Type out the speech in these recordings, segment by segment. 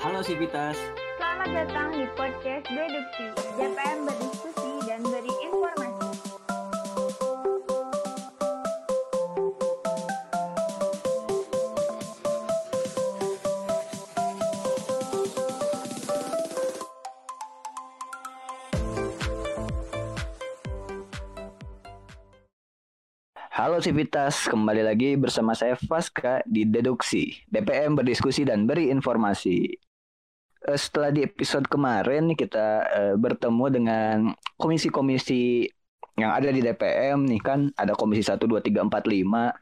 Halo Sivitas. Selamat datang di podcast Deduksi. DPM berdiskusi dan beri informasi. Halo Sivitas, kembali lagi bersama saya Faska di Deduksi. DPM berdiskusi dan beri informasi. Eh, Setelah di episode kemarin kita eh, bertemu dengan komisi-komisi yang ada di DPM nih kan ada komisi 1 2 3 4 5.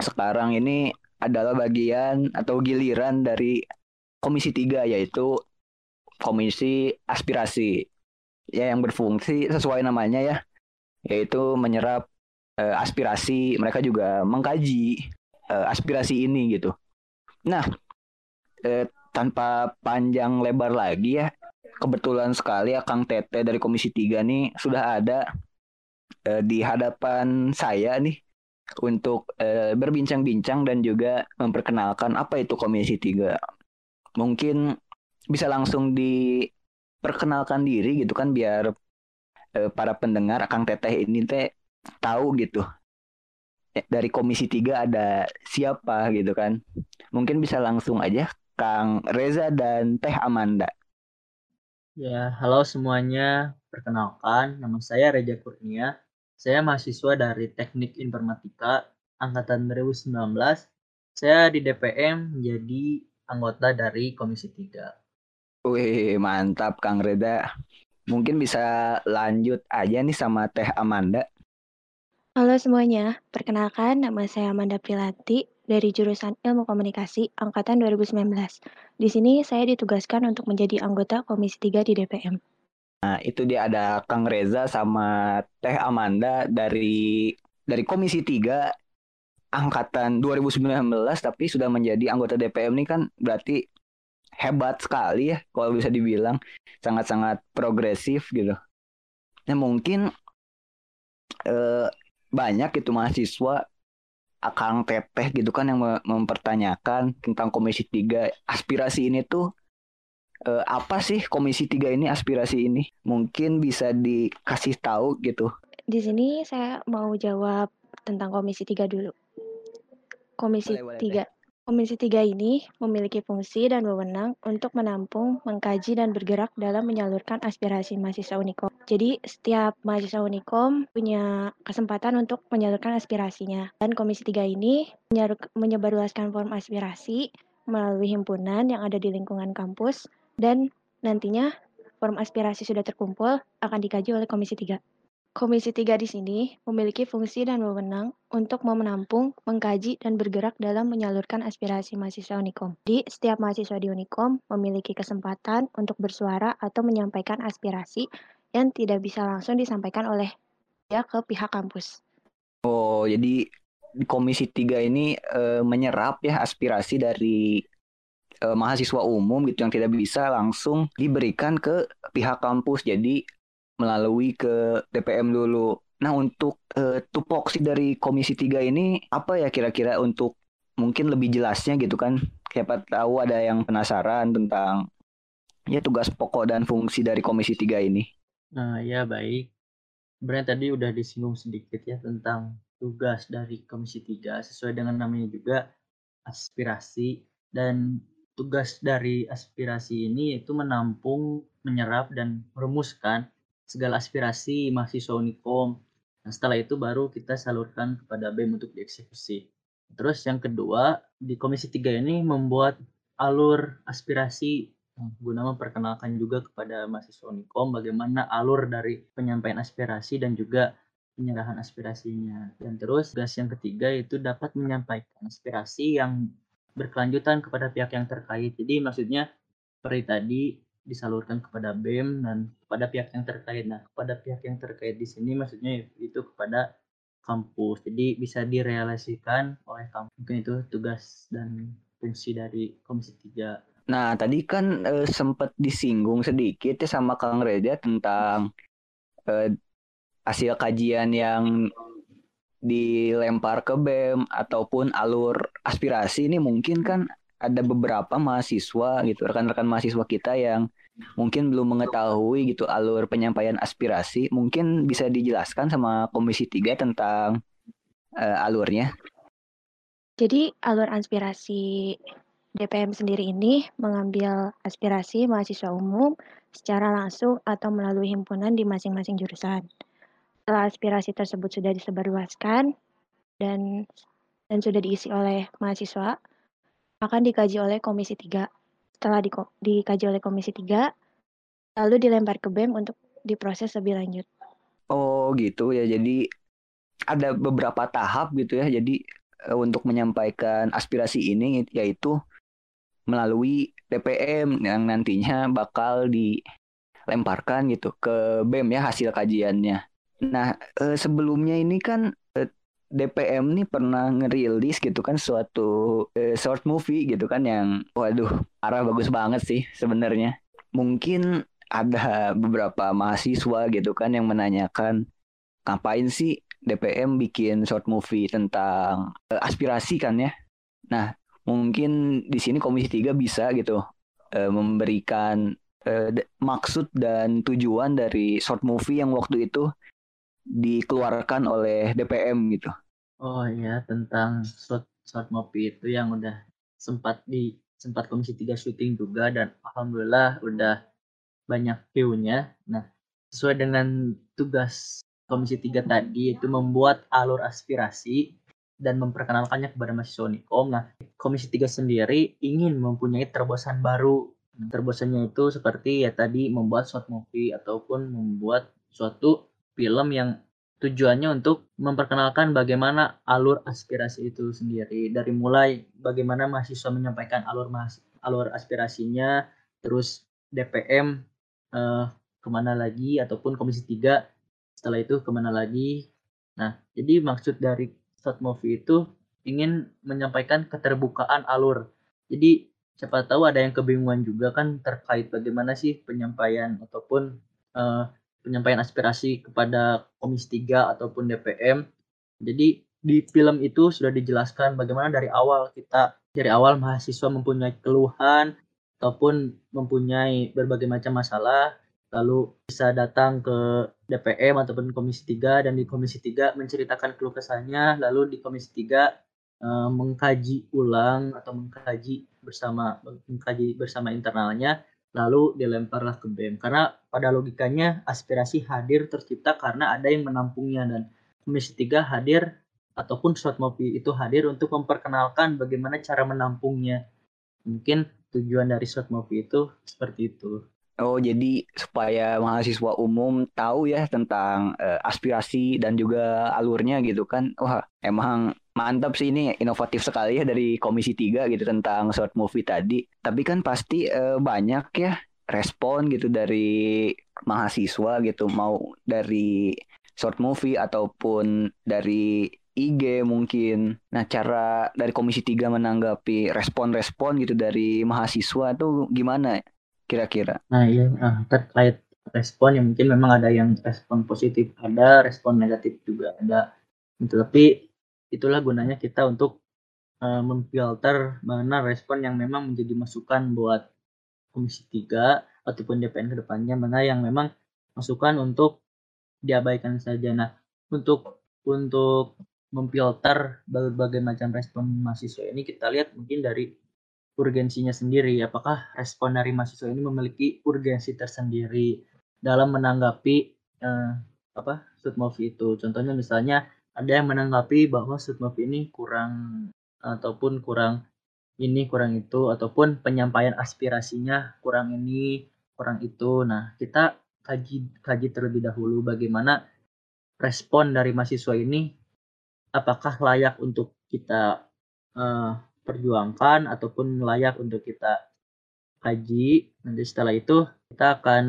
Sekarang ini adalah bagian atau giliran dari komisi 3 yaitu komisi aspirasi. Ya yang berfungsi sesuai namanya ya yaitu menyerap eh, aspirasi mereka juga mengkaji eh, aspirasi ini gitu. Nah, eh, tanpa panjang lebar lagi ya, kebetulan sekali Akang Tete dari Komisi 3 nih sudah ada eh, di hadapan saya nih untuk eh, berbincang-bincang dan juga memperkenalkan apa itu Komisi 3. Mungkin bisa langsung diperkenalkan diri gitu kan biar eh, para pendengar Akang Teteh ini teh tahu gitu Eh, dari komisi 3 ada siapa gitu kan mungkin bisa langsung aja Kang Reza dan Teh Amanda Ya, halo semuanya. Perkenalkan, nama saya Reja Kurnia. Saya mahasiswa dari Teknik Informatika angkatan 2019. Saya di DPM menjadi anggota dari Komisi 3. Wih mantap Kang Reza mungkin bisa lanjut aja nih sama Teh Amanda Halo semuanya, perkenalkan nama saya Amanda Prilati dari jurusan Ilmu Komunikasi angkatan 2019. Di sini saya ditugaskan untuk menjadi anggota Komisi 3 di DPM. Nah, itu dia ada Kang Reza sama Teh Amanda dari dari Komisi 3 angkatan 2019 tapi sudah menjadi anggota DPM ini kan berarti hebat sekali ya kalau bisa dibilang sangat-sangat progresif gitu. Nah, mungkin eh, banyak itu mahasiswa Akang Teteh gitu kan yang me- mempertanyakan tentang Komisi 3 aspirasi ini tuh eh, apa sih Komisi 3 ini aspirasi ini? Mungkin bisa dikasih tahu gitu. Di sini saya mau jawab tentang Komisi 3 dulu. Komisi Boleh, boleh, 3. Komisi 3 ini memiliki fungsi dan wewenang untuk menampung, mengkaji, dan bergerak dalam menyalurkan aspirasi mahasiswa Unikom. Jadi, setiap mahasiswa Unikom punya kesempatan untuk menyalurkan aspirasinya. Dan Komisi 3 ini menyebarluaskan form aspirasi melalui himpunan yang ada di lingkungan kampus dan nantinya form aspirasi sudah terkumpul akan dikaji oleh Komisi 3. Komisi 3 di sini memiliki fungsi dan wewenang untuk mau menampung, mengkaji, dan bergerak dalam menyalurkan aspirasi mahasiswa Unikom. Jadi, setiap mahasiswa di Unikom memiliki kesempatan untuk bersuara atau menyampaikan aspirasi yang tidak bisa langsung disampaikan oleh dia ke pihak kampus. Oh, jadi di Komisi 3 ini eh, menyerap ya aspirasi dari eh, mahasiswa umum gitu yang tidak bisa langsung diberikan ke pihak kampus. Jadi melalui ke DPM dulu. Nah, untuk eh, tupoksi dari Komisi 3 ini apa ya kira-kira untuk mungkin lebih jelasnya gitu kan? Siapa tahu ada yang penasaran tentang ya tugas pokok dan fungsi dari Komisi 3 ini. Nah, ya baik. Sebenarnya tadi udah disinggung sedikit ya tentang tugas dari Komisi 3 sesuai dengan namanya juga aspirasi dan tugas dari aspirasi ini yaitu menampung, menyerap dan merumuskan segala aspirasi mahasiswa Unikom. Nah, setelah itu baru kita salurkan kepada BEM untuk dieksekusi. Terus yang kedua, di Komisi 3 ini membuat alur aspirasi eh, guna memperkenalkan juga kepada mahasiswa Unikom bagaimana alur dari penyampaian aspirasi dan juga penyerahan aspirasinya. Dan terus tugas yang ketiga itu dapat menyampaikan aspirasi yang berkelanjutan kepada pihak yang terkait. Jadi maksudnya seperti tadi disalurkan kepada BEM dan kepada pihak yang terkait. Nah, kepada pihak yang terkait di sini maksudnya itu kepada kampus. Jadi bisa direalisasikan oleh kampus. Mungkin itu tugas dan fungsi dari Komisi 3. Nah, tadi kan eh, sempat disinggung sedikit ya sama Kang Reza tentang eh, hasil kajian yang dilempar ke BEM ataupun alur aspirasi ini mungkin kan ada beberapa mahasiswa gitu, rekan-rekan mahasiswa kita yang mungkin belum mengetahui gitu alur penyampaian aspirasi. Mungkin bisa dijelaskan sama Komisi 3 tentang uh, alurnya. Jadi alur aspirasi DPM sendiri ini mengambil aspirasi mahasiswa umum secara langsung atau melalui himpunan di masing-masing jurusan. Setelah aspirasi tersebut sudah disebarluaskan dan dan sudah diisi oleh mahasiswa, akan dikaji oleh Komisi 3. Setelah di, dikaji oleh Komisi 3, lalu dilempar ke BEM untuk diproses lebih lanjut. Oh gitu ya, jadi ada beberapa tahap gitu ya, jadi eh, untuk menyampaikan aspirasi ini yaitu melalui DPM yang nantinya bakal dilemparkan gitu ke BEM ya hasil kajiannya. Nah eh, sebelumnya ini kan DPM nih pernah ngerilis gitu kan suatu uh, short movie gitu kan yang waduh arah bagus banget sih sebenarnya. Mungkin ada beberapa mahasiswa gitu kan yang menanyakan ngapain sih DPM bikin short movie tentang uh, aspirasi kan ya. Nah, mungkin di sini Komisi 3 bisa gitu uh, memberikan uh, maksud dan tujuan dari short movie yang waktu itu dikeluarkan oleh DPM gitu. Oh iya tentang short short movie itu yang udah sempat di sempat komisi 3 syuting juga dan alhamdulillah udah banyak view-nya. Nah, sesuai dengan tugas komisi 3 tadi itu membuat alur aspirasi dan memperkenalkannya kepada mahasiswa Unikom. Nah, komisi 3 sendiri ingin mempunyai terobosan baru. Terobosannya itu seperti ya tadi membuat short movie ataupun membuat suatu film yang tujuannya untuk memperkenalkan bagaimana alur aspirasi itu sendiri. Dari mulai bagaimana mahasiswa menyampaikan alur mahas alur aspirasinya terus DPM eh, ke mana lagi ataupun komisi 3 setelah itu ke mana lagi. Nah jadi maksud dari short movie itu ingin menyampaikan keterbukaan alur. Jadi siapa tahu ada yang kebingungan juga kan terkait bagaimana sih penyampaian ataupun uh, penyampaian aspirasi kepada Komisi 3 ataupun DPM. Jadi di film itu sudah dijelaskan bagaimana dari awal kita dari awal mahasiswa mempunyai keluhan ataupun mempunyai berbagai macam masalah lalu bisa datang ke DPM ataupun Komisi 3 dan di Komisi 3 menceritakan keluh kesahnya lalu di Komisi 3 eh, mengkaji ulang atau mengkaji bersama mengkaji bersama internalnya lalu dilemparlah ke BEM. Karena pada logikanya aspirasi hadir tercipta karena ada yang menampungnya dan Komisi 3 hadir ataupun short movie itu hadir untuk memperkenalkan bagaimana cara menampungnya. Mungkin tujuan dari short movie itu seperti itu. Oh, jadi supaya mahasiswa umum tahu ya tentang uh, aspirasi dan juga alurnya gitu kan. Wah, emang mantap sih ini inovatif sekali ya dari Komisi 3 gitu tentang short movie tadi. Tapi kan pasti uh, banyak ya respon gitu dari mahasiswa gitu mau dari short movie ataupun dari IG mungkin. Nah, cara dari Komisi 3 menanggapi respon-respon gitu dari mahasiswa tuh gimana? Kira-kira? Nah iya nah, terkait respon yang mungkin memang ada yang respon positif ada, respon negatif juga ada. Gitu. Tapi itulah gunanya kita untuk uh, memfilter mana respon yang memang menjadi masukan buat Komisi 3 ataupun DPN ke depannya mana yang memang masukan untuk diabaikan saja. Nah, untuk untuk memfilter berbagai macam respon mahasiswa ini kita lihat mungkin dari urgensinya sendiri. Apakah respon dari mahasiswa ini memiliki urgensi tersendiri dalam menanggapi uh, apa movie itu? Contohnya misalnya ada yang menanggapi bahwa movie ini kurang ataupun kurang ini kurang itu ataupun penyampaian aspirasinya kurang ini kurang itu. Nah kita kaji kaji terlebih dahulu bagaimana respon dari mahasiswa ini apakah layak untuk kita uh, perjuangkan ataupun layak untuk kita kaji. Nanti setelah itu kita akan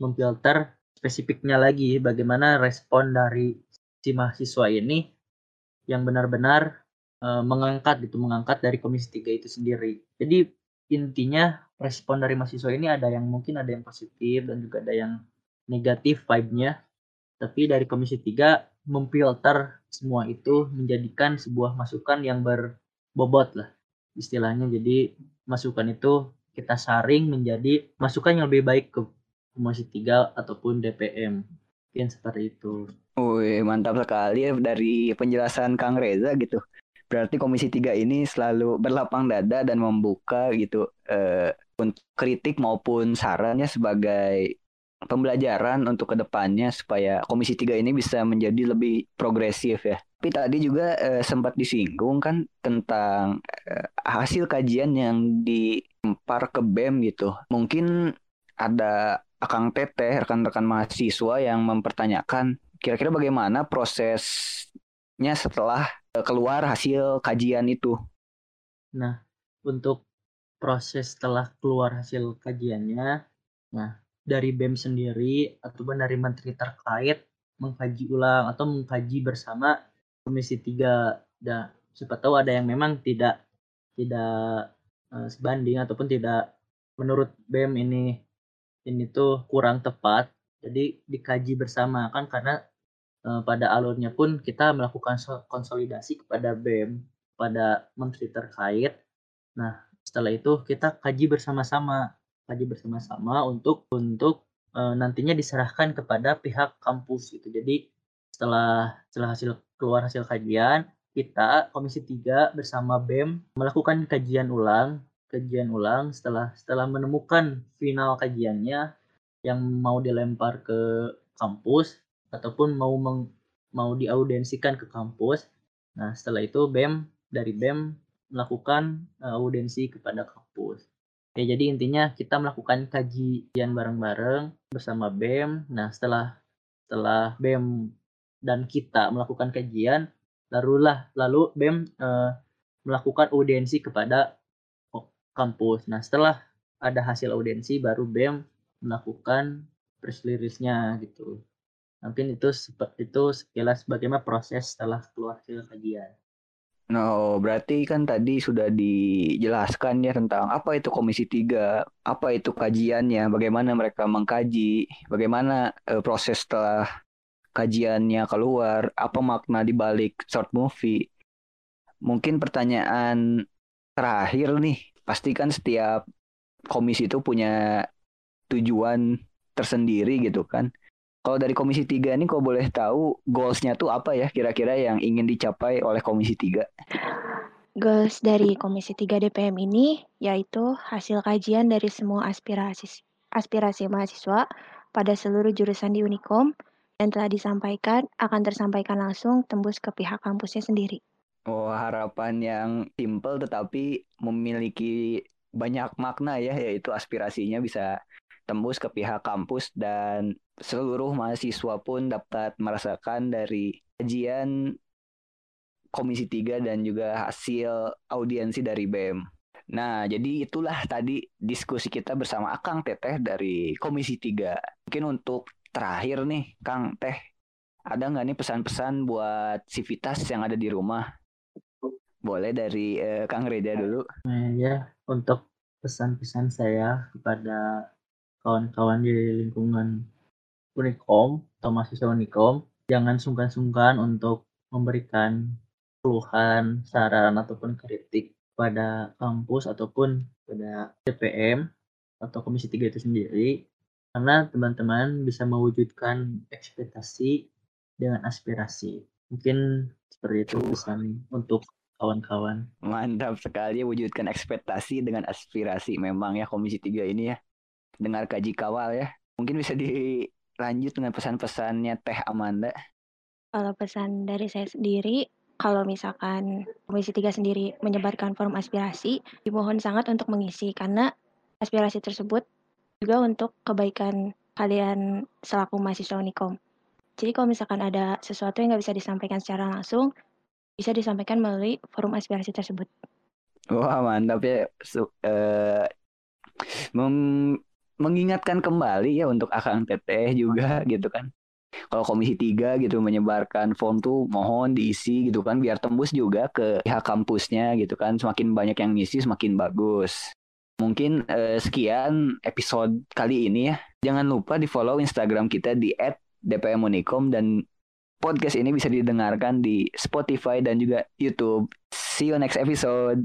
memfilter spesifiknya lagi bagaimana respon dari si mahasiswa ini yang benar-benar e, mengangkat gitu, mengangkat dari Komisi 3 itu sendiri. Jadi intinya respon dari mahasiswa ini ada yang mungkin ada yang positif dan juga ada yang negatif vibe-nya. Tapi dari Komisi 3 memfilter semua itu menjadikan sebuah masukan yang ber bobot lah istilahnya jadi masukan itu kita saring menjadi masukan yang lebih baik ke Komisi 3 ataupun DPM mungkin seperti itu Wih, mantap sekali ya dari penjelasan Kang Reza gitu. Berarti Komisi 3 ini selalu berlapang dada dan membuka gitu eh, untuk kritik maupun sarannya sebagai pembelajaran untuk ke depannya supaya Komisi 3 ini bisa menjadi lebih progresif ya. Tapi tadi juga eh, sempat disinggung kan tentang eh, hasil kajian yang dilempar ke BEM gitu. Mungkin ada Akang Teteh, rekan-rekan mahasiswa yang mempertanyakan kira-kira bagaimana prosesnya setelah eh, keluar hasil kajian itu? Nah, untuk proses setelah keluar hasil kajiannya, nah dari BEM sendiri ataupun dari menteri terkait mengkaji ulang atau mengkaji bersama Komisi 3 dan siapa tahu ada yang memang tidak tidak uh, sebanding ataupun tidak menurut BEM ini ini tuh kurang tepat jadi dikaji bersama kan karena Eh, pada alurnya pun kita melakukan konsolidasi kepada BEM, pada menteri terkait. Nah, setelah itu kita kaji bersama-sama, kaji bersama-sama untuk untuk e, nantinya diserahkan kepada pihak kampus gitu. Jadi setelah setelah hasil keluar hasil kajian, kita Komisi 3 bersama BEM melakukan kajian ulang, kajian ulang setelah setelah menemukan final kajiannya yang mau dilempar ke kampus ataupun mau meng, mau diaudensikan ke kampus. Nah, setelah itu BEM dari BEM melakukan uh, audensi kepada kampus. Ya, jadi intinya kita melakukan kajian bareng-bareng bersama BEM. Nah, setelah setelah BEM dan kita melakukan kajian, lalulah lalu BEM uh, melakukan audensi kepada kampus. Nah, setelah ada hasil audensi baru BEM melakukan press release-nya gitu. Mungkin itu itu sekilas bagaimana proses setelah keluar hasil kajian. No, berarti kan tadi sudah dijelaskan ya tentang apa itu Komisi 3, apa itu kajiannya, bagaimana mereka mengkaji, bagaimana uh, proses setelah kajiannya keluar, apa makna di balik short movie. Mungkin pertanyaan terakhir nih, pastikan setiap komisi itu punya tujuan tersendiri gitu kan. Kalau dari Komisi 3 ini kau boleh tahu goalsnya tuh apa ya kira-kira yang ingin dicapai oleh Komisi 3? Goals dari Komisi 3 DPM ini yaitu hasil kajian dari semua aspirasi aspirasi mahasiswa pada seluruh jurusan di Unikom dan telah disampaikan akan tersampaikan langsung tembus ke pihak kampusnya sendiri. Oh, harapan yang simple tetapi memiliki banyak makna ya, yaitu aspirasinya bisa tembus ke pihak kampus dan seluruh mahasiswa pun dapat merasakan dari kajian Komisi 3 dan juga hasil audiensi dari BEM. Nah, jadi itulah tadi diskusi kita bersama Akang Teteh dari Komisi 3. Mungkin untuk terakhir nih, Kang Teh, ada nggak nih pesan-pesan buat Civitas yang ada di rumah? Boleh dari eh, Kang Reza dulu. Nah, ya, untuk pesan-pesan saya kepada kawan-kawan di lingkungan Unikom atau mahasiswa Unikom jangan sungkan-sungkan untuk memberikan keluhan, saran ataupun kritik pada kampus ataupun pada DPM atau Komisi 3 itu sendiri karena teman-teman bisa mewujudkan ekspektasi dengan aspirasi. Mungkin seperti itu pesan untuk kawan-kawan. Mantap sekali wujudkan ekspektasi dengan aspirasi memang ya Komisi 3 ini ya dengar kaji kawal ya. Mungkin bisa dilanjut dengan pesan-pesannya Teh Amanda. Kalau pesan dari saya sendiri, kalau misalkan Komisi 3 sendiri menyebarkan forum aspirasi, dimohon sangat untuk mengisi karena aspirasi tersebut juga untuk kebaikan kalian selaku mahasiswa Unikom. Jadi kalau misalkan ada sesuatu yang nggak bisa disampaikan secara langsung, bisa disampaikan melalui forum aspirasi tersebut. Wah mantap ya. So, uh, mengingatkan kembali ya untuk Akang Teteh juga gitu kan. Kalau Komisi 3 gitu menyebarkan form tuh mohon diisi gitu kan biar tembus juga ke pihak kampusnya gitu kan. Semakin banyak yang ngisi semakin bagus. Mungkin eh, sekian episode kali ini ya. Jangan lupa di follow Instagram kita di @dpmunikom dan podcast ini bisa didengarkan di Spotify dan juga YouTube. See you next episode.